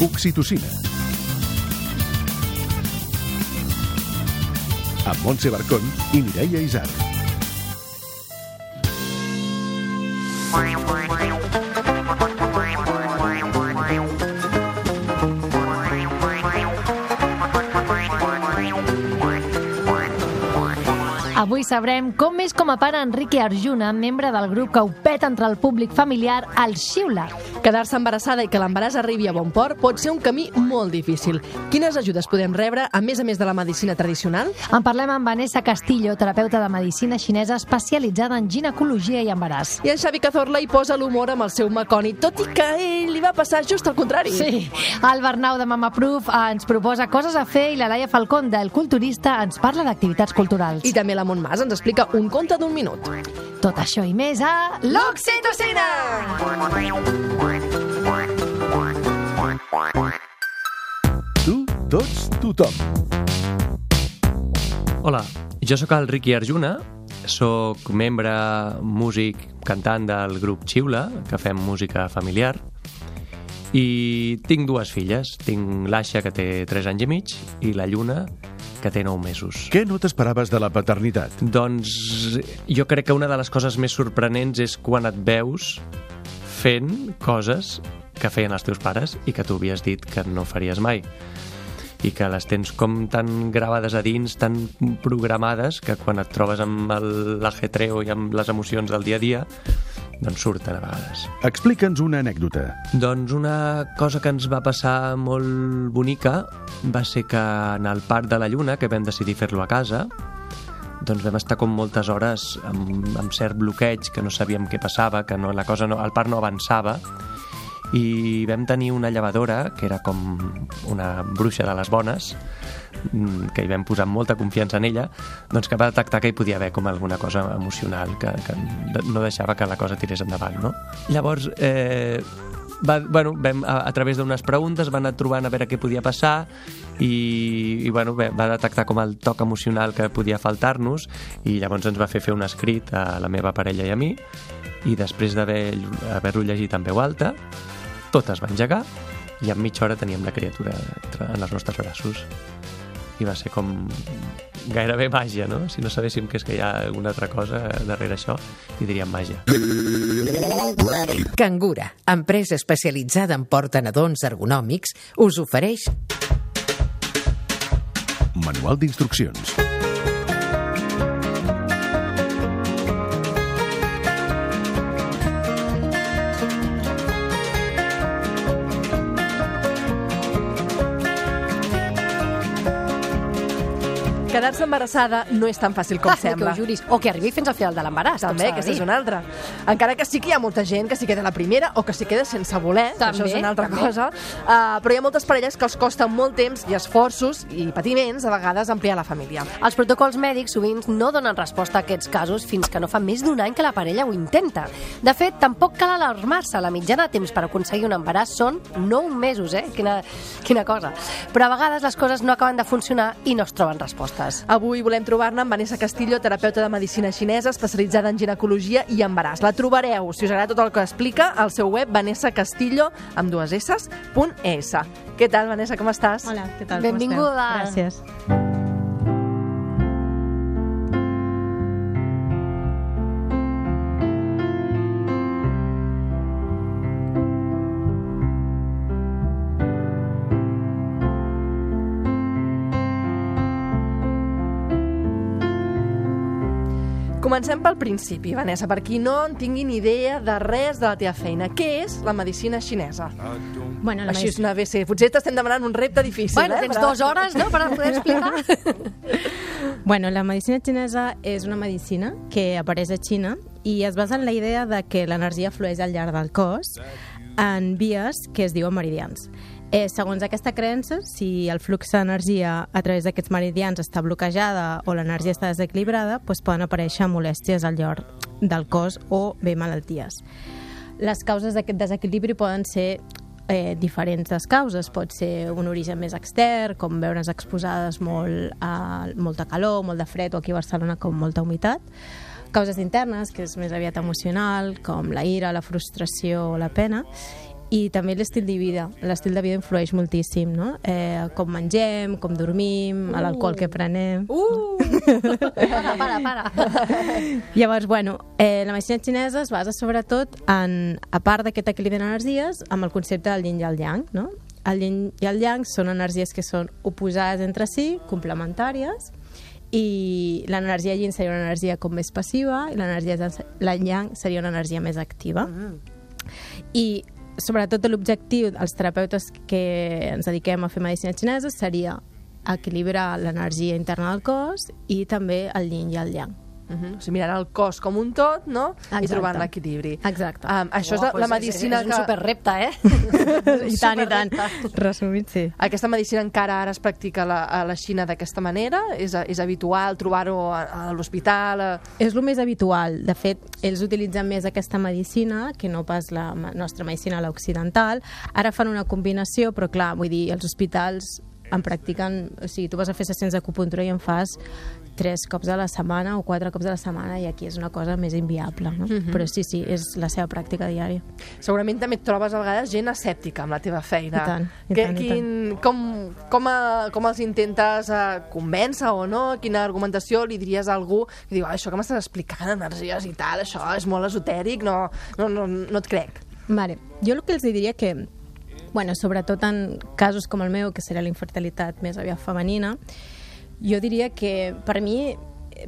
Oxitocina. Amb Montse Barcón i Mireia Isar. Avui sabrem com és com a pare Enrique Arjuna, membre del grup que ho peta entre el públic familiar, el Xiula. Quedar-se embarassada i que l'embaràs arribi a bon port pot ser un camí molt difícil. Quines ajudes podem rebre, a més a més de la medicina tradicional? En parlem amb Vanessa Castillo, terapeuta de medicina xinesa especialitzada en ginecologia i embaràs. I en Xavi Cazorla hi posa l'humor amb el seu maconi, tot i que ell li va passar just al contrari. Sí, el Bernau de Mama Proof ens proposa coses a fer i la Laia Falcón del Culturista ens parla d'activitats culturals. I també la Montmàs ens explica un conte d'un minut. Tot això i més a l'Oxitocina! Tu, tots, tothom. Hola, jo sóc el Ricky Arjuna, sóc membre, músic, cantant del grup Xiula, que fem música familiar, i tinc dues filles. Tinc l'Aixa, que té 3 anys i mig, i la Lluna, que té 9 mesos. Què no t'esperaves de la paternitat? Doncs jo crec que una de les coses més sorprenents és quan et veus fent coses que feien els teus pares i que tu havies dit que no faries mai i que les tens com tan gravades a dins, tan programades, que quan et trobes amb l'ajetreo i amb les emocions del dia a dia, doncs surten a vegades. Explica'ns una anècdota. Doncs una cosa que ens va passar molt bonica va ser que en el Parc de la Lluna, que vam decidir fer-lo a casa, doncs vam estar com moltes hores amb, amb cert bloqueig, que no sabíem què passava, que no, la cosa no, el parc no avançava, i vam tenir una llevadora, que era com una bruixa de les bones, mm, que hi vam posar molta confiança en ella, doncs que va detectar que hi podia haver com alguna cosa emocional que, que no deixava que la cosa tirés endavant, no? Llavors, eh, va, bueno, vam, a, a través d'unes preguntes va anar trobant a veure què podia passar i, i bueno, va detectar com el toc emocional que podia faltar-nos i llavors ens va fer fer un escrit a la meva parella i a mi i després d'haver- haver-lo llegit en veu alta tot es va engegar i en mitja hora teníem la criatura en els nostres braços. I va ser com gairebé màgia, no? Si no sabéssim que és que hi ha alguna altra cosa darrere això, hi diríem màgia. Cangura, empresa especialitzada en portanadons ergonòmics, us ofereix Manual d'instruccions. Quedar-se embarassada no és tan fàcil com Ah, que sembla. ho juris. O que arribi fins al final de l'embaràs. També, aquesta és una altra. Encara que sí que hi ha molta gent que s'hi queda la primera o que s'hi queda sense voler, que També, això és una altra també. cosa. Uh, però hi ha moltes parelles que els costa molt temps i esforços i patiments, a vegades, ampliar la família. Els protocols mèdics sovint no donen resposta a aquests casos fins que no fa més d'un any que la parella ho intenta. De fet, tampoc cal alarmar-se. La mitjana de temps per aconseguir un embaràs són 9 mesos, eh? Quina, quina cosa. Però a vegades les coses no acaben de funcionar i no es troben respostes. Avui volem trobar-ne amb Vanessa Castillo, terapeuta de medicina xinesa, especialitzada en ginecologia i embaràs. La trobareu, si us agrada tot el que explica, al seu web vanessacastillo, amb dues s, punt es. Què tal, Vanessa, com estàs? Hola, què tal? Benvinguda. Com esteu? Gràcies. Comencem pel principi, Vanessa, per qui no en tingui ni idea de res de la teva feina. Què és la medicina xinesa? Bueno, la Així és una ABC. Potser t'estem demanant un repte difícil, Bueno, eh? tens però- dues hores, no?, per poder explicar. bueno, la medicina xinesa és una medicina que apareix a Xina i es basa en la idea de que l'energia flueix al llarg del cos en vies que es diuen meridians. Eh, segons aquesta creença, si el flux d'energia a través d'aquests meridians està bloquejada o l'energia està desequilibrada, doncs poden aparèixer molèsties al llarg del cos o bé malalties. Les causes d'aquest desequilibri poden ser eh, diferents les causes. Pot ser un origen més extern, com veure's exposades molt a molta calor, molt de fred, o aquí a Barcelona com molta humitat. Causes internes, que és més aviat emocional, com la ira, la frustració o la pena. I també l'estil de vida. L'estil de vida influeix moltíssim, no? Eh, com mengem, com dormim, uh. l'alcohol que prenem... Uh! Para, para, para. Llavors, bueno, eh, la medicina xinesa es basa sobretot en, a part d'aquest equilibri d'energies, amb el concepte del yin i el yang, no? El yin i el yang són energies que són oposades entre si, complementàries, i l'energia yin seria una energia com més passiva i l'energia yang seria una energia més activa. I sobretot l'objectiu dels terapeutes que ens dediquem a fer medicina xinesa seria equilibrar l'energia interna del cos i també el yin i el yang. Uh -huh. O sigui, mirant el cos com un tot, no? Exacte. I trobant l'equilibri. Exacte. Um, això és Uah, la, la medicina és, és un que... superrepte, eh? I tant, i tant. Resumit, sí. Aquesta medicina encara ara es practica a la, a la Xina d'aquesta manera? És, és habitual trobar-ho a, a l'hospital? A... És el més habitual. De fet, ells utilitzen més aquesta medicina que no pas la nostra medicina, l'occidental. Ara fan una combinació, però clar, vull dir, els hospitals en practiquen... O sigui, tu vas a fer sessions d'acupuntura i en fas tres cops a la setmana o quatre cops a la setmana i aquí és una cosa més inviable, no? Mhm. Però sí, sí, és la seva pràctica diària. Segurament també et trobes a vegades gent escèptica amb la teva feina. I tant, i Que, tant, i quin, com, com, a, com els intentes uh, convèncer o no? Quina argumentació li diries a algú que diu, "Ah, això que m'estàs explicant, energies i tal, això és molt esotèric, no, no, no, no et crec. Vale. Jo el que els diria que, bueno, sobretot en casos com el meu, que seria la infertilitat més aviat femenina, jo diria que per mi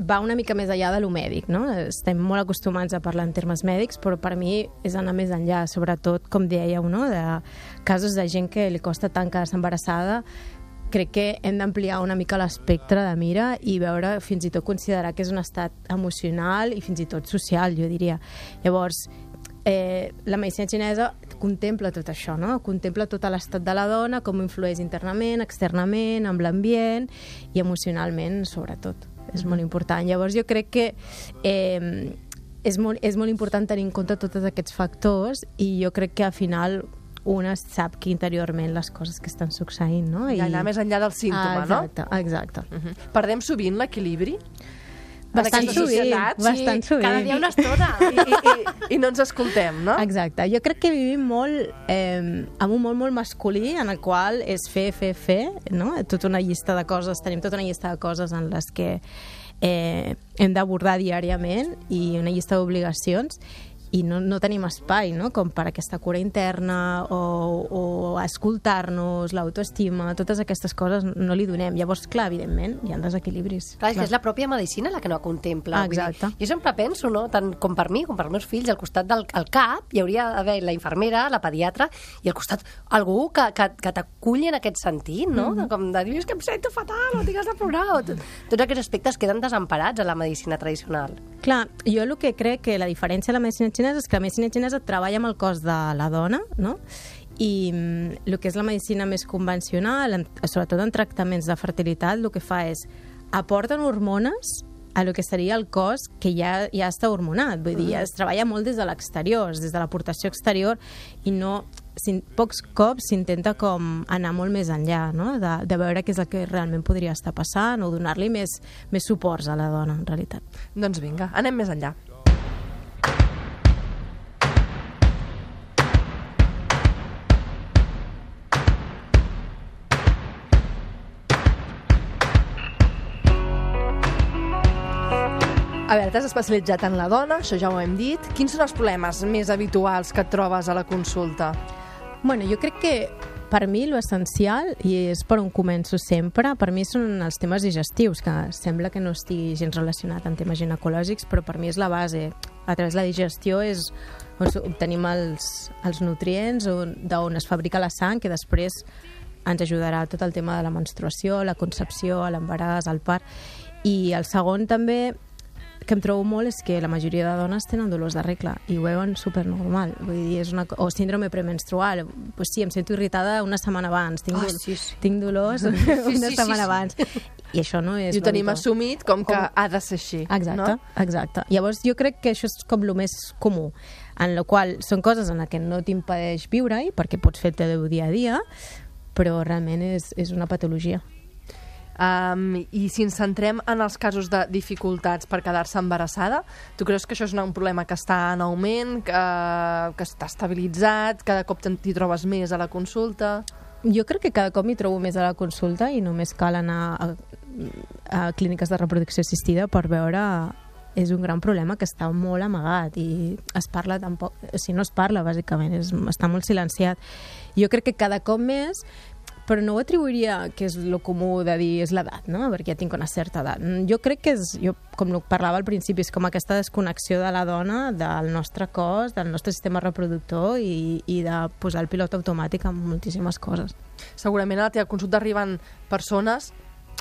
va una mica més enllà de lo mèdic, no? Estem molt acostumats a parlar en termes mèdics, però per mi és anar més enllà, sobretot, com dèieu, no? de casos de gent que li costa tant quedar-se embarassada, crec que hem d'ampliar una mica l'espectre de mira i veure, fins i tot considerar que és un estat emocional i fins i tot social, jo diria. Llavors, eh, la medicina xinesa contempla tot això, no? contempla tot l'estat de la dona, com influeix internament, externament, amb l'ambient i emocionalment, sobretot. És molt important. Llavors, jo crec que eh, és, molt, és molt important tenir en compte tots aquests factors i jo crec que al final una sap que interiorment les coses que estan succeint, no? I anar més enllà del símptoma, ah, no? exacte, Exacte. Uh -huh. Perdem sovint l'equilibri? Bastant sovint, bastant sovint. Cada dia una estona. I, i, i, I no ens escoltem, no? Exacte. Jo crec que vivim molt eh, amb un món molt masculí en el qual és fer, fer, fer, no? Tota una llista de coses, tenim tota una llista de coses en les que eh, hem d'abordar diàriament i una llista d'obligacions i no, no tenim espai no? com per aquesta cura interna o, o escoltar-nos, l'autoestima, totes aquestes coses no li donem. Llavors, clar, evidentment, hi ha desequilibris. Clar, és que és la pròpia medicina la que no contempla. Ah, Vull dir, exacte. jo sempre penso, no, tant com per mi com per els meus fills, al costat del al cap hi hauria d'haver la infermera, la pediatra, i al costat algú que, que, que t'aculli en aquest sentit, no? Mm -hmm. Com de dir, és que em sento fatal, o tinc de plorar. Tot, tots aquests aspectes queden desemparats a la medicina tradicional. Clar, jo el que crec que la diferència de la medicina xinesa és que la medicina xinesa treballa amb el cos de la dona, no? I mm, el que és la medicina més convencional, en, sobretot en tractaments de fertilitat, el que fa és aporten hormones a lo que seria el cos que ja, ja està hormonat. Vull dir, es treballa molt des de l'exterior, des de l'aportació exterior, i no sin, pocs cops s'intenta com anar molt més enllà, no? de, de veure què és el que realment podria estar passant o donar-li més, més suports a la dona, en realitat. Doncs vinga, anem més enllà. A veure, t'has especialitzat en la dona, això ja ho hem dit. Quins són els problemes més habituals que et trobes a la consulta? Bueno, jo crec que per mi lo essencial, i és per on començo sempre, per mi són els temes digestius, que sembla que no estigui gens relacionat amb temes ginecològics, però per mi és la base. A través de la digestió és on obtenim els, els nutrients on- d'on es fabrica la sang, que després ens ajudarà tot el tema de la menstruació, la concepció, l'embaràs, el part. I el segon també que em trobo molt és que la majoria de dones tenen dolors de regla i ho veuen supernormal. Vull dir, és una, o síndrome premenstrual. Pues sí, em sento irritada una setmana abans. Tinc, dol- sí, sí. tinc dolors una sí, sí, setmana sí. abans. I això no és... I ho tenim assumit com que Com- ha de ser així. Exacte, No? exacte. Llavors jo crec que això és com el més comú, en la qual són coses en que no t'impedeix viure-hi, perquè pots fer el teu dia a dia, però realment és, és una patologia. Um, I si ens centrem en els casos de dificultats per quedar-se embarassada, tu creus que això és un problema que està en augment, que, que està estabilitzat, cada cop t'hi trobes més a la consulta? Jo crec que cada cop m'hi trobo més a la consulta i només cal anar a, a clíniques de reproducció assistida per veure és un gran problema que està molt amagat i es parla tampoc, o sigui, no es parla bàsicament, és, està molt silenciat. Jo crec que cada cop més però no ho atribuiria que és lo comú de dir és l'edat, no? perquè ja tinc una certa edat. Mm, Jo crec que és, jo, com parlava al principi, és com aquesta desconnexió de la dona, del nostre cos, del nostre sistema reproductor i, i de posar el pilot automàtic en moltíssimes coses. Segurament a la teva consulta arriben persones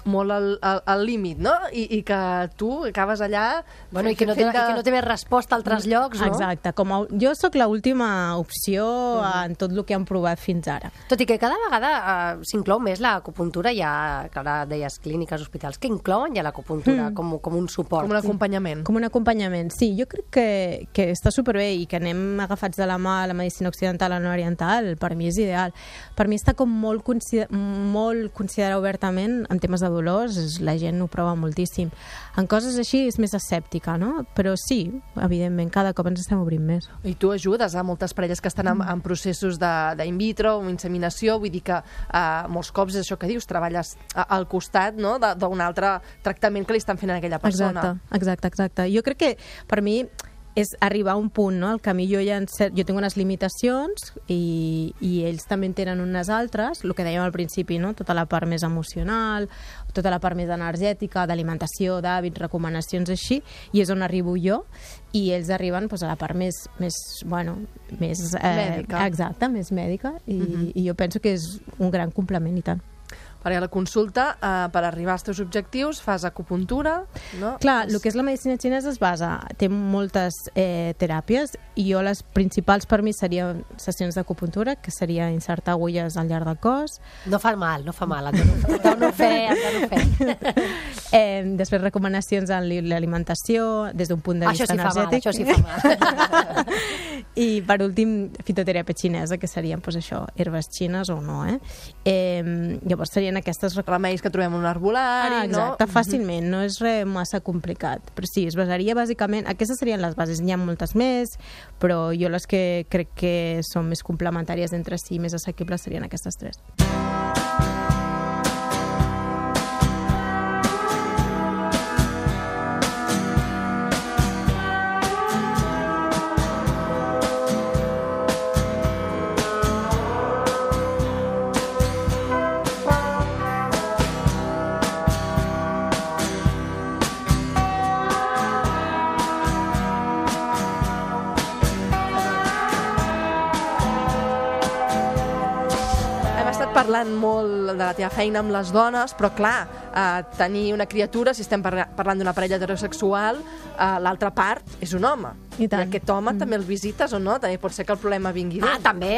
molt al, al, al límit, no? I, I que tu acabes allà... Bueno, i que no, té, i que no té més resposta a altres llocs, no? Exacte, com a, jo sóc l'última opció en tot el que han provat fins ara. Tot i que cada vegada uh, s'inclou més l'acupuntura, ja, que ara deies clíniques, hospitals, que inclouen ja l'acupuntura mm. com, com un suport. Com un acompanyament. Com un acompanyament, sí, jo crec que, que està superbé i que anem agafats de la mà a la medicina occidental o no oriental, per mi és ideal. Per mi està com molt, consider molt considerar obertament en temes de dolors, la gent ho prova moltíssim. En coses així és més escèptica, no? Però sí, evidentment, cada cop ens estem obrint més. I tu ajudes a moltes parelles que estan en, en processos d'in vitro o inseminació, vull dir que uh, molts cops és això que dius, treballes a, al costat no? d'un altre tractament que li estan fent a aquella persona. Exacte, exacte, exacte. Jo crec que per mi és arribar a un punt, no? El camí jo ja cert, jo tinc unes limitacions i, i ells també en tenen unes altres, el que dèiem al principi, no? Tota la part més emocional, tota la part més energètica, d'alimentació, d'hàbits, recomanacions així, i és on arribo jo, i ells arriben pues, a la part més, més bueno, més... Eh, Mèdica. Exacte, més mèdica, i, uh -huh. i jo penso que és un gran complement, i tant. Perquè a la consulta, eh, per arribar als teus objectius, fas acupuntura, no? Clar, el que és la medicina xinesa es basa, té moltes eh, teràpies i jo les principals per mi serien sessions d'acupuntura, que seria insertar agulles al llarg del cos, No fa mal, no fa mal, et dono, et dono fe, et dono fe. eh, després recomanacions en li- l'alimentació des d'un punt de Això vista sí fa mal, energètic. això sí fa mal. I per últim, fitoteràpia xinesa, que serien pues, això, herbes xines o no. Eh? Eh, llavors serien aquestes recomanacions remeis que trobem en un arbolari, Ah, exacte, no? fàcilment, no és res massa complicat. Però sí, es basaria bàsicament... Aquestes serien les bases, n'hi ha moltes més, però jo les que crec que són més complementàries entre si, més assequibles, serien aquestes tres. Parlant molt de la teva feina amb les dones, però clar, eh, tenir una criatura, si estem parla parlant d'una parella heterosexual, eh, l'altra part és un home. I tant. aquest home mm. també el visites o no? També pot ser que el problema vingui Ah, d'ell. també.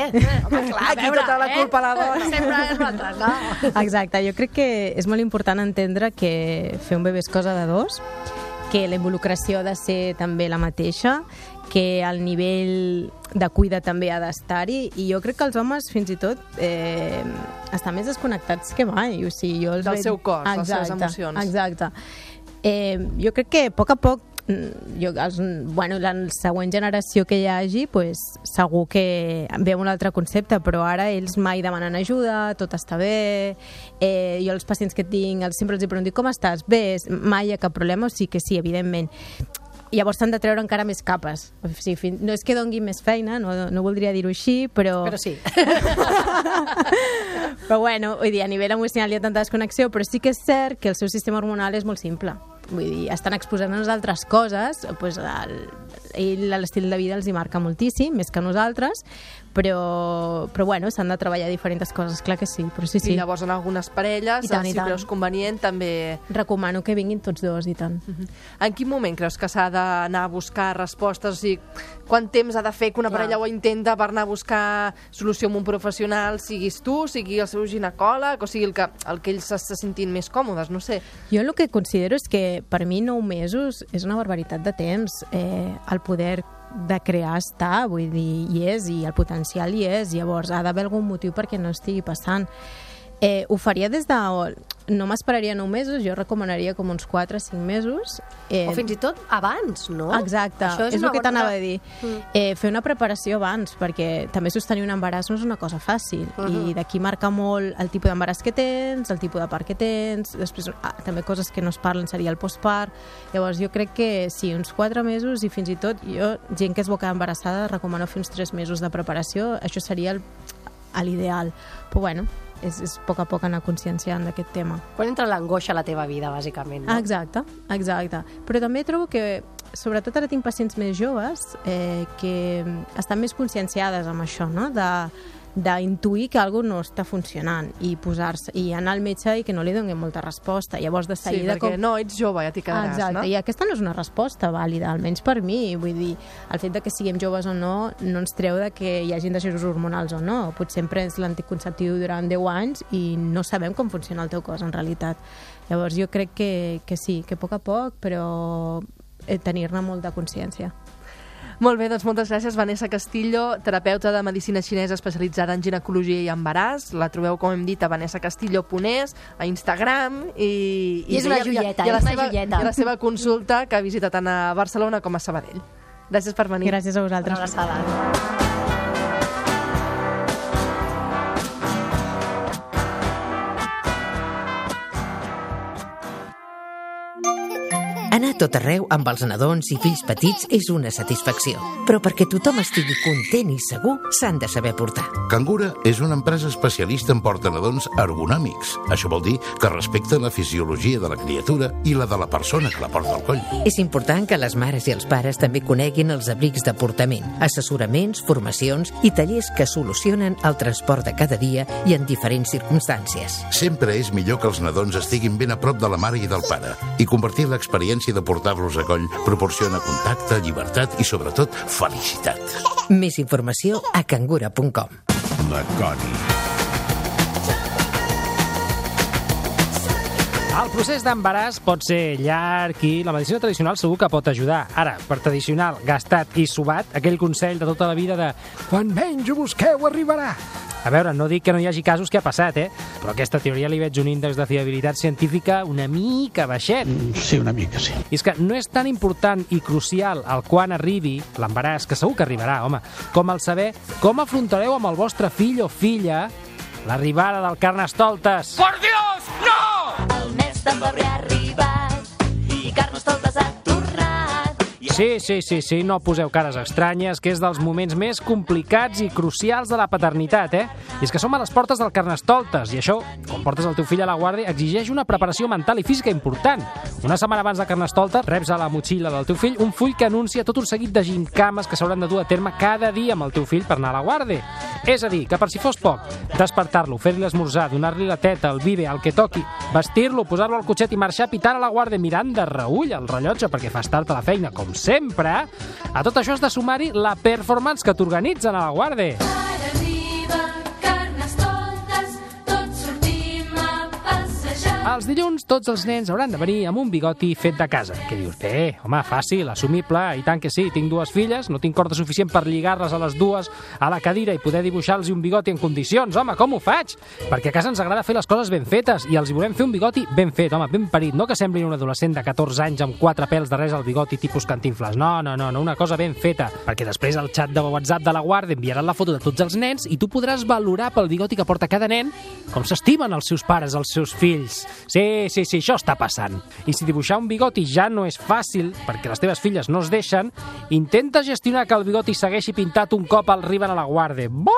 Home, clar, aquí tota la culpa a la dona. Sempre és l'altre, no? Exacte, jo crec que és molt important entendre que fer un bebè és cosa de dos, que la involucració ha de ser també la mateixa, que el nivell de cuida també ha d'estar-hi i jo crec que els homes fins i tot eh, estan més desconnectats que mai o sigui, jo els Del veig- seu cos, de les seves Exacte, emocions. exacte eh, jo crec que a poc a poc mm, jo, els, bueno, la següent generació que hi hagi pues, segur que ve un altre concepte però ara ells mai demanen ajuda tot està bé eh, jo els pacients que tinc els, sempre els hi pregunto com estàs? bé, mai hi ha cap problema o sí que sí, evidentment llavors s'han de treure encara més capes. O sigui, fin- no és que dongui més feina, no, no voldria dir-ho així, però... Però sí. Però bueno, vull dir, a nivell emocional hi ha tanta desconnexió, però sí que és cert que el seu sistema hormonal és molt simple. Vull dir, estan exposant-nos a altres coses, doncs el, ell l'estil de vida els hi marca moltíssim, més que nosaltres, però, però bueno, s'han de treballar diferents coses, clar que sí, però sí, I sí. llavors en algunes parelles, I tant, i si tant. creus convenient, també... Recomano que vinguin tots dos i tant. En quin moment creus que s'ha d'anar a buscar respostes? O sigui, quant temps ha de fer que una Clar. parella ho intenta per anar a buscar solució amb un professional, siguis tu, sigui el seu ginecòleg, o sigui el que, el que ells se sentin més còmodes, no sé. Jo el que considero és que per mi nou mesos és una barbaritat de temps. Eh, el poder de crear està, vull dir, hi és, i el potencial hi és. Llavors, ha d'haver algun motiu perquè no estigui passant. Eh, ho faria des de... No m'esperaria 9 mesos, jo recomanaria com uns 4 o 5 mesos. Eh, O fins i tot abans, no? Exacte, Això és, és el que t'anava a dir. Mm. Eh, fer una preparació abans, perquè també sostenir un embaràs no és una cosa fàcil. Mhm. I d'aquí marca molt el tipus d'embaràs que tens, el tipus de part que tens, després ah, també coses que no es parlen seria el postpart. Llavors jo crec que sí, uns 4 mesos i fins i tot jo, gent que es vol quedar embarassada, recomano fer uns 3 mesos de preparació, això seria el- l'ideal. Però bueno, és, és a poc a poc anar conscienciant d'aquest tema. Quan entra l'angoixa a la teva vida, bàsicament, no? Exacte, exacte. Però també trobo que, sobretot ara tinc pacients més joves eh, que estan més conscienciades amb això, no? De, d'intuir que alguna no està funcionant i posar-se i anar al metge i que no li donin molta resposta. Llavors, de Sí, seguida... perquè no, ets jove, ja t'hi quedaràs, Exacte, no? i aquesta no és una resposta vàlida, almenys per mi. Vull dir, el fet de que siguem joves o no no ens treu de que hi hagi decisions hormonals o no. Potser prens l'anticonceptiu durant 10 anys i no sabem com funciona el teu cos, en realitat. Llavors jo crec que, que sí, que a poc a poc, però eh, tenir-ne molta consciència. Molt bé, doncs moltes gràcies, Vanessa Castillo, terapeuta de medicina xinesa especialitzada en ginecologia i embaràs. La trobeu, com hem dit, a Vanessa Castillo Ponés, a Instagram i... I és una i- i- joieta, i a la és una seva, joieta. I a la seva consulta, que ha visitat tant a Barcelona com a Sabadell. Gràcies per venir. Gràcies a Una vosaltres. abraçada. Anar tot arreu amb els nadons i fills petits és una satisfacció. Però perquè tothom estigui content i segur, s'han de saber portar. Cangura és una empresa especialista en portanadons ergonòmics. Això vol dir que respecten la fisiologia de la criatura i la de la persona que la porta al coll. És important que les mares i els pares també coneguin els abrics de portament, assessoraments, formacions i tallers que solucionen el transport de cada dia i en diferents circumstàncies. Sempre és millor que els nadons estiguin ben a prop de la mare i del pare i compartir l'experiència de portar-los a coll proporciona contacte, llibertat i, sobretot, felicitat. Més informació a cangura.com. La. El procés d'embaràs pot ser llarg i la medicina tradicional segur que pot ajudar. Ara, per tradicional, gastat i subat, aquell consell de tota la vida de quan menys ho busqueu arribarà. A veure, no dic que no hi hagi casos que ha passat, eh? Però aquesta teoria li veig un índex de fiabilitat científica una mica baixet. Sí, una mica, sí. I és que no és tan important i crucial el quan arribi l'embaràs, que segur que arribarà, home, com el saber com afrontareu amb el vostre fill o filla l'arribada del Carnestoltes. Por Dios, no! El mes de febrer ha Sí, sí, sí, sí, no poseu cares estranyes, que és dels moments més complicats i crucials de la paternitat, eh? I és que som a les portes del Carnestoltes, i això, quan portes el teu fill a la guàrdia, exigeix una preparació mental i física important. Una setmana abans de Carnestoltes, reps a la motxilla del teu fill un full que anuncia tot un seguit de gincames que s'hauran de dur a terme cada dia amb el teu fill per anar a la guàrdia. És a dir, que per si fos poc, despertar-lo, fer-li l'esmorzar, donar-li la teta, el bibe, el que toqui, vestir-lo, posar-lo al cotxet i marxar pitant a la guàrdia mirant de reull el rellotge perquè fas tard a la feina, com sempre, a tot això has de sumar-hi la performance que t'organitzen a la guàrdia. Els dilluns tots els nens hauran de venir amb un bigoti fet de casa. Què dius? Bé, home, fàcil, assumible, i tant que sí. Tinc dues filles, no tinc corda suficient per lligar-les a les dues a la cadira i poder dibuixar-los un bigoti en condicions. Home, com ho faig? Perquè a casa ens agrada fer les coses ben fetes i els hi volem fer un bigoti ben fet, home, ben parit. No que sembli un adolescent de 14 anys amb quatre pèls de res al bigoti tipus cantinfles. No, no, no, no, una cosa ben feta. Perquè després al xat de WhatsApp de la guàrdia enviaran la foto de tots els nens i tu podràs valorar pel bigoti que porta cada nen com s'estimen els seus pares, els seus fills. Sí, sí, sí, això està passant. I si dibuixar un bigoti ja no és fàcil, perquè les teves filles no es deixen, intenta gestionar que el bigoti segueixi pintat un cop arriben a la guàrdia. Bo!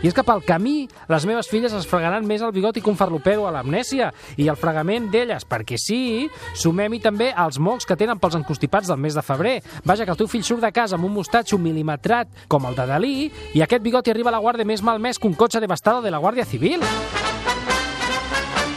I és que pel camí les meves filles es fregaran més el bigoti que un farlopero a l'amnèsia i el fregament d'elles, perquè sí, sumem-hi també els mocs que tenen pels encostipats del mes de febrer. Vaja, que el teu fill surt de casa amb un mostatxo milimetrat com el de Dalí i aquest bigoti arriba a la guàrdia més malmès que un cotxe devastado de la Guàrdia Civil.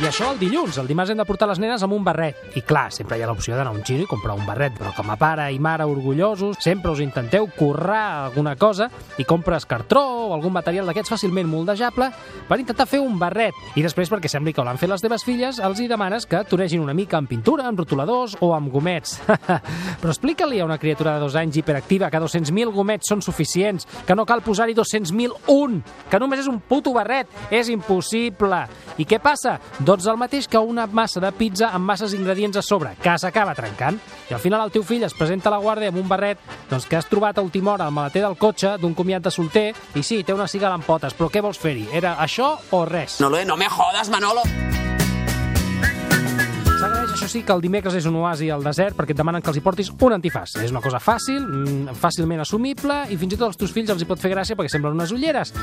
I això el dilluns. El dimarts hem de portar les nenes amb un barret. I clar, sempre hi ha l'opció d'anar a un xino i comprar un barret, però com a pare i mare orgullosos, sempre us intenteu currar alguna cosa i compres cartró o algun material d'aquests fàcilment moldejable per intentar fer un barret. I després, perquè sembli que l'han fet les teves filles, els hi demanes que toregin una mica amb pintura, amb rotuladors o amb gomets. però explica-li a una criatura de dos anys hiperactiva que 200.000 gomets són suficients, que no cal posar-hi 200.001, que només és un puto barret. És impossible. I què passa? Doncs el mateix que una massa de pizza amb masses ingredients a sobre, que s'acaba trencant. I al final el teu fill es presenta a la guàrdia amb un barret doncs, que has trobat a última hora al maleter del cotxe d'un comiat de solter i sí, té una cigala amb potes, però què vols fer-hi? Era això o res? No, no me jodas, Manolo. Això sí, que el dimecres és un oasi al desert perquè et demanen que els hi portis un antifàs. És una cosa fàcil, mm, fàcilment assumible i fins i tot als teus fills els hi pot fer gràcia perquè semblen unes ulleres.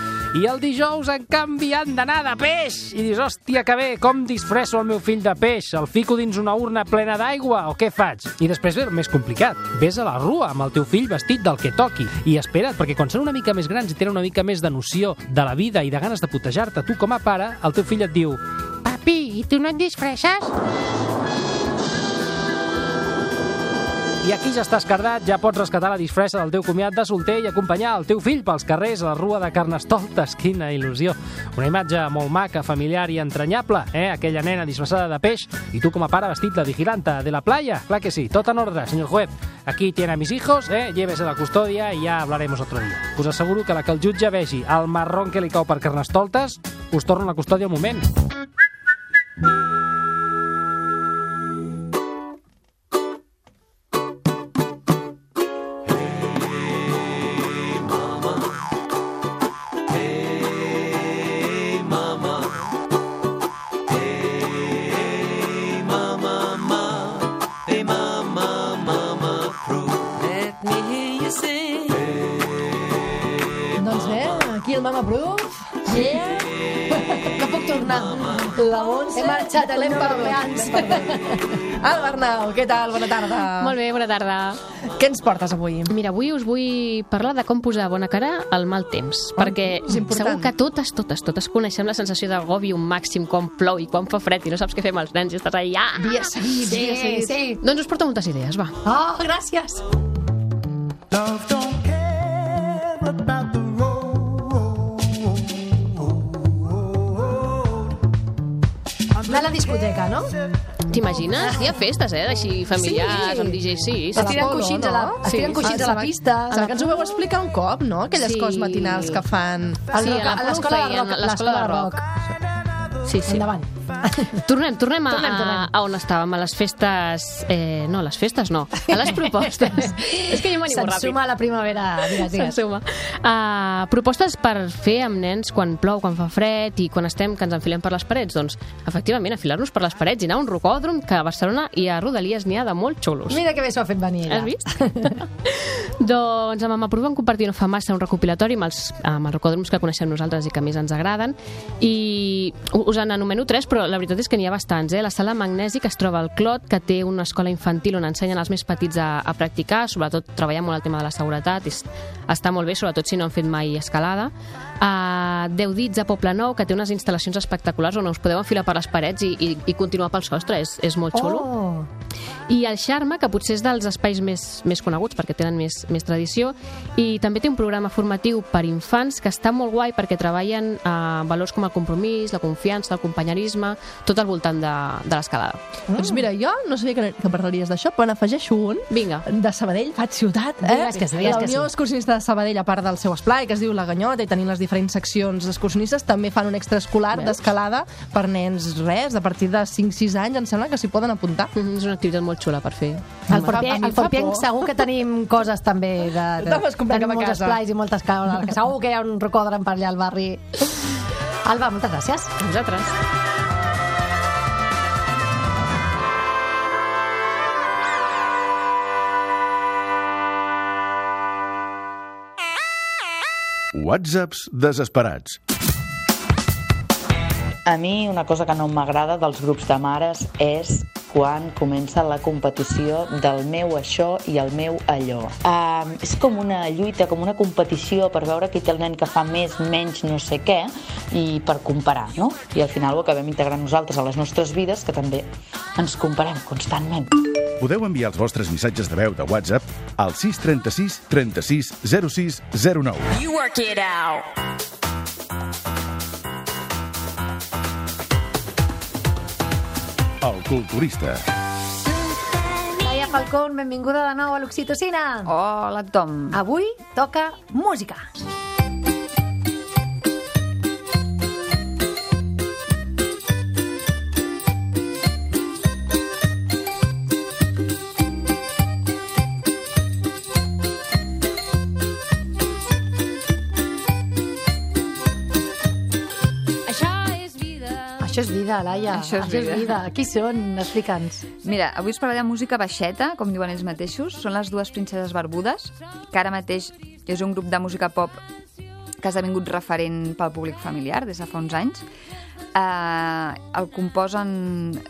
I el dijous, en canvi, han d'anar de peix! I dius, hòstia, que bé, com disfresso el meu fill de peix? El fico dins una urna plena d'aigua o què faig? I després ve més complicat. Ves a la rua amb el teu fill vestit del que toqui. I espera't, perquè quan són una mica més grans i tenen una mica més de noció de la vida i de ganes de putejar-te tu com a pare, el teu fill et diu Papi, i tu no et disfresses? I aquí ja estàs cardat, ja pots rescatar la disfressa del teu comiat de solter i acompanyar el teu fill pels carrers a la rua de Carnestoltes. Quina il·lusió. Una imatge molt maca, familiar i entranyable, eh? Aquella nena disfressada de peix i tu com a pare vestit de vigilanta de la playa. Clar que sí, tot en ordre, senyor juez. Aquí tiene a mis hijos, eh? Llévese la custodia y ya hablaremos otro día. Us asseguro que la que el jutge vegi el marrón que li cau per Carnestoltes, us torna la custòdia un moment. Marxat, l'hem no, perdut. El Bernal, què tal? Bona tarda. Molt bé, bona tarda. Què ens portes avui? Mira, avui us vull parlar de com posar bona cara al mal temps, Oh, perquè segur que totes, totes, totes coneixem la sensació d'agobi un màxim quan plou i quan fa fred i no saps què fer amb els nens i estàs allà. Ah! Dia seguit, sí, dia seguit. Sí. Doncs us porto moltes idees, va. Oh, gràcies. Anar a la discoteca, no? T'imagines? Hi ha festes, eh, d'així familiars, Sí. amb DJ, sí. sí. Es tiren coixins a la, tiren coixins a la pista. Sembla que ens ho veu explicar un cop, no? Aquelles Sí. coses matinals que fan... Sí, a a la l'escola de rock. a l'escola de rock. Sí, sí. Endavant. Tornem, tornem, a, Tornem, tornem. a on estàvem, a les festes... Eh, no, a les festes no, a les propostes. És que jo m'animo Se'n ràpid. suma a la primavera, digues, Se'n digues. suma. Uh, propostes per fer amb nens quan plou, quan fa fred i quan estem que ens enfilem per les parets. Doncs, efectivament, afilar-nos per les parets i anar a un rocòdrom que a Barcelona i a Rodalies n'hi ha de molt xulos. Mira que bé s'ho ha fet venir ella. Has vist? doncs amb Mamà Prú vam compartir no fa massa un recopilatori amb els, amb els rocòdroms que coneixem nosaltres i que més ens agraden i us en anomeno tres, però la veritat és que n'hi ha bastants. Eh? La sala Magnesi, que es troba al Clot, que té una escola infantil on ensenyen els més petits a, a practicar, sobretot treballar molt el tema de la seguretat, es- està molt bé, sobretot si no han fet mai escalada. A 10 dits a Poble Nou, que té unes instal·lacions espectaculars on us podeu enfilar per les parets i, i, i continuar pel sostre, és, és molt xulo. Oh. I el Xarma, que potser és dels espais més, més coneguts perquè tenen més, més tradició, i també té un programa formatiu per infants que està molt guai perquè treballen eh, valors com el compromís, la confiança, el companyerisme, tot al voltant de, de l'escalada. Doncs mira, jo no sabia que, que parlaries d'això, però n'afegeixo un. Vinga. De Sabadell, faig ciutat, eh? Digues que sí, la que Unió sí. Excursionista de Sabadell, a part del seu esplai, que es diu La Ganyota, i tenint les diferents seccions excursionistes, també fan un extraescolar d'escalada per nens res, a partir de 5-6 anys, em sembla que s'hi poden apuntar. Mhm, És una activitat molt xula per fer. Fa Forpienc por. segur que tenim coses també de... de compra tenim molts casa. esplais i moltes caules, que segur que hi ha un rocòdrom per allà al barri. Alba, moltes gràcies. A vosaltres. Whatsapps desesperats. A mi una cosa que no m'agrada dels grups de mares és quan comença la competició del meu això i el meu allò. Uh, és com una lluita, com una competició per veure qui té el nen que fa més, menys, no sé què, i per comparar, no? I al final ho acabem integrant nosaltres a les nostres vides, que també ens comparem constantment. Podeu enviar els vostres missatges de veu de WhatsApp al 636 36 06 09. You work it out. El culturista. Laia Falcón, benvinguda de nou a l'Oxitocina. Hola, Tom. Avui toca música. Això Això és vida, Laia. Això és vida. Qui són? Explica'ns. Mira, avui us parlaré de música baixeta, com diuen ells mateixos. Són les dues princeses barbudes, que ara mateix és un grup de música pop que ha esdevingut referent pel públic familiar des de fa uns anys. Uh, el composen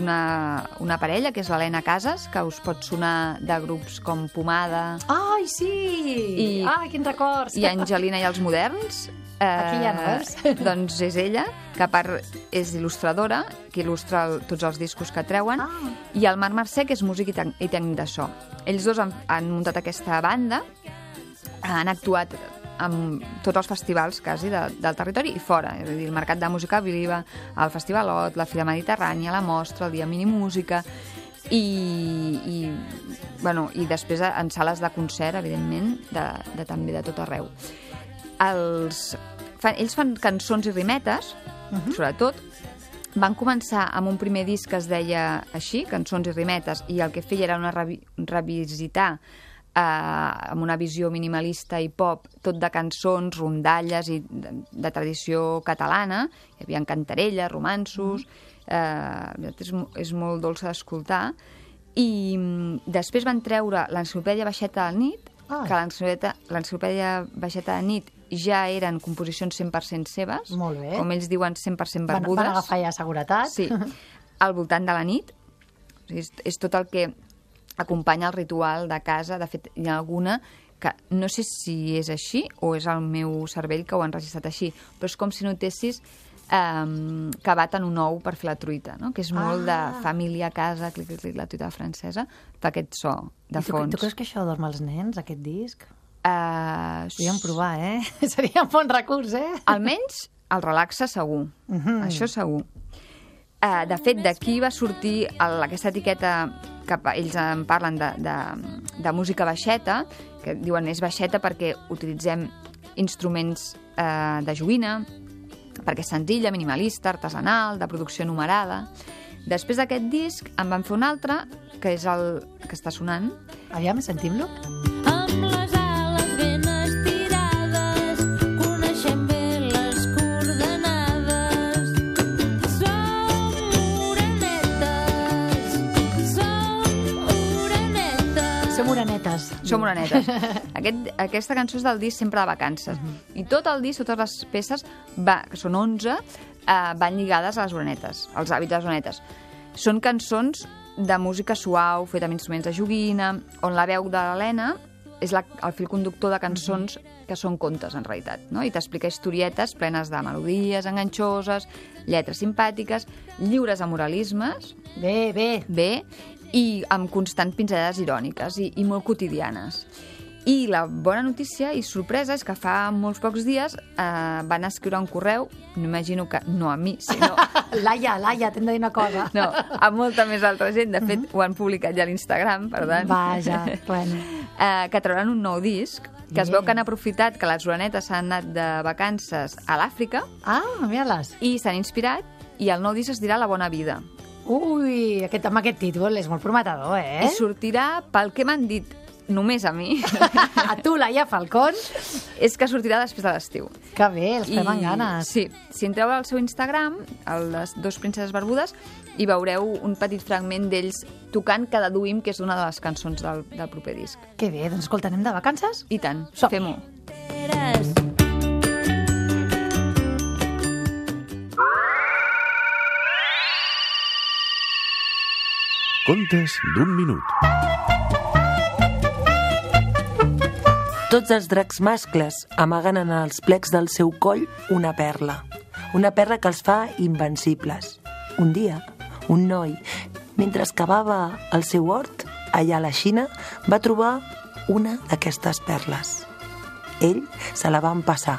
una, una parella, que és l'Helena Casas, que us pot sonar de grups com Pomada Ai, sí! I- Ai, quins records! i Angelina i els moderns. Eh, Aquí ja no veus? Doncs és ella, que a part és il·lustradora, que il·lustra el, tots els discos que treuen, Ah. i el Marc Mercè, que és músic i, tècnic de so. Ells dos han, han muntat aquesta banda, han actuat en tots els festivals quasi de, del territori i fora, és a dir, el Mercat de Música Viva, el Festivalot, la Fira Mediterrània, la Mostra, el Dia Minimúsica, i, i, bueno, i després en sales de concert, evidentment, de, de, també de tot arreu. Els, fan, ells fan cançons i rimetes, uh -huh. sobretot, van començar amb un primer disc que es deia així, Cançons i rimetes, i el que feia era una revi revisitar eh, amb una visió minimalista i pop, tot de cançons, rondalles i de, de tradició catalana. Hi havia cantarelles, romanços... Eh, és, és molt dolça d'escoltar. I mm, després van treure l'enciclopèdia Baixeta de nit, Ah. que l'enciclopèdia Baixeta de nit ja eren composicions 100% seves, Molt bé. com ells diuen 100% Van, barbudes. van agafar ja seguretat. Sí, al voltant de la nit. O sigui, és, és tot el que acompanya el ritual de casa. De fet, hi ha alguna que no sé si és així o és el meu cervell que ho ha enregistrat així, però és com si notessis um, que baten un ou per fer la truita, no? que és molt Ah. de família a casa, clic, clic, clic, la truita francesa, fa aquest so de I tu, fons. tu creus que això dorm els nens, aquest disc? Uh, Podríem provar, eh? Seria un bon recurs, eh? Almenys el relaxa segur. Mhm. Això segur. Uh, de fet, d'aquí va sortir el, aquesta etiqueta que ells en parlen de, de, de música baixeta, que diuen és baixeta perquè utilitzem instruments uh, de joguina, perquè és senzilla, minimalista, artesanal, de producció numerada. Després d'aquest disc en van fer un altre, que és el que està sonant. Aviam, sentim-lo. Amb Som morenetes. Aquest, aquesta cançó és del disc Sempre de vacances. I tot el disc, totes les peces, va, que són 11, eh, van lligades a les orenetes, als hàbits de les orenetes. Són cançons de música suau, feta amb instruments de joguina, on la veu de l'Helena és la, el fil conductor de cançons que són contes, en realitat, no? i t'explica historietes plenes de melodies enganxoses, lletres simpàtiques, lliures de moralismes... Bé, bé. Bé, i amb constant pinzellades iròniques i, i molt quotidianes. I la bona notícia i sorpresa és que fa molts pocs dies eh, van escriure un correu, m'imagino que no a mi, sinó Laia, Laia, t'hem de dir una cosa. no, a molta més altra gent. De fet, ho han publicat ja a l'Instagram, per tant. Vaja, bueno. Eh, que trauran un nou disc, que es veu que han aprofitat que les orenetes s'han anat de vacances a l'Àfrica. Ah, mira-les. I s'han inspirat, i el nou disc es dirà La bona vida. Ui, aquest, amb aquest títol és molt prometedor, eh? I sortirà, pel que m'han dit només a mi, A tu, Laia Falcón. és que sortirà després de l'estiu. Que bé, els fem amb ganes. Sí, si entreu al seu Instagram, a les dos princeses barbudes, i veureu un petit fragment d'ells tocant cada duim, que és una de les cançons del, del proper disc. Que bé, doncs escolta, anem de vacances? I tant, Som-hi. fem-ho. Contes d'un minut. Tots els dracs mascles amaguen en els plecs del seu coll una perla. Una perla que els fa invencibles. Un dia, un noi, mentre excavava el seu hort, allà a la Xina, va trobar una d'aquestes perles. Ell se la va empassar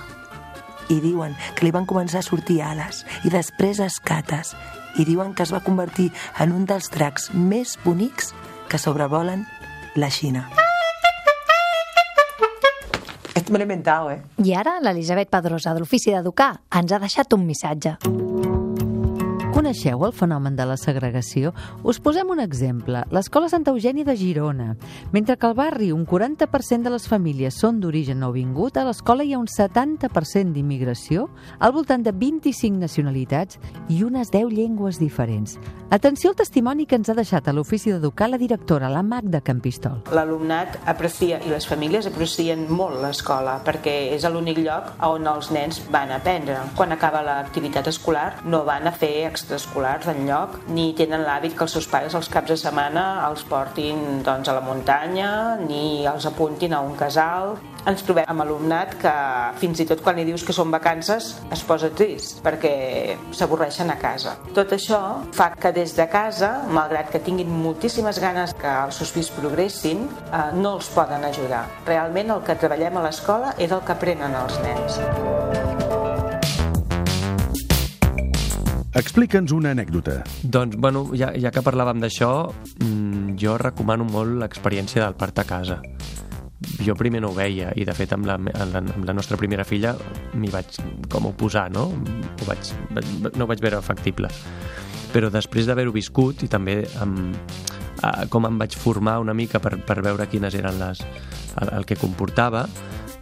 i diuen que li van començar a sortir ales i després escates i diuen que es va convertir en un dels dracs més bonics que sobrevolen la Xina. Esto me lo he inventado, eh? I ara l'Elisabet Pedrosa, de l'Ofici d'Educar, ens ha deixat un missatge. Coneixeu el fenomen de la segregació? Us posem un exemple. L'escola Santa Eugènia de Girona. Mentre que al barri un 40% de les famílies són d'origen nouvingut, a l'escola hi ha un 70% d'immigració, al voltant de 25 nacionalitats i unes 10 llengües diferents. Atenció al testimoni que ens ha deixat a l'Ofici d'Educar la directora, la Magda Campistol. L'alumnat aprecia i les famílies aprecien molt l'escola perquè és l'únic lloc on els nens van aprendre. Quan acaba l'activitat escolar no van a fer extraescolars enlloc ni tenen l'hàbit que els seus pares els caps de setmana els portin doncs, a la muntanya ni els apuntin a un casal ens trobem amb alumnat que fins i tot quan li dius que són vacances es posa trist perquè s'avorreixen a casa. Tot això fa que des de casa, malgrat que tinguin moltíssimes ganes que els seus fills progressin, eh, no els poden ajudar. Realment el que treballem a l'escola és el que aprenen els nens. Explica'ns una anècdota. Doncs, bueno, ja, ja que parlàvem d'això, mm, jo recomano molt l'experiència del part a casa. Jo primer no ho veia i de fet amb la, amb la, amb la nostra primera filla m'hi vaig com oposar, no? Ho vaig, no ho vaig veure factible. Però després d'haver-ho viscut i també amb, com em vaig formar una mica per, per veure quines eren les, el, el que comportava,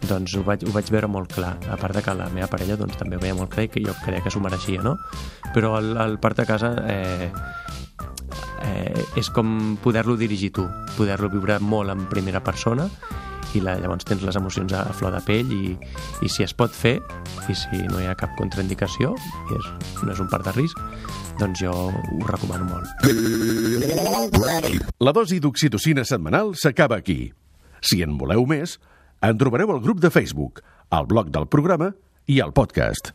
doncs ho vaig, ho vaig veure molt clar. A part de que la meva parella doncs, també ho veia molt clar i que jo creia que s'ho mereixia, no? Però el, el part de casa eh, eh, és com poder-lo dirigir tu, poder-lo viure molt en primera persona i la, llavors tens les emocions a flor de pell i, i si es pot fer i si no hi ha cap contraindicació i és, no és un part de risc doncs jo ho recomano molt La dosi d'oxitocina setmanal s'acaba aquí. Si en voleu més, en trobareu al grup de Facebook, al blog del programa i al podcast.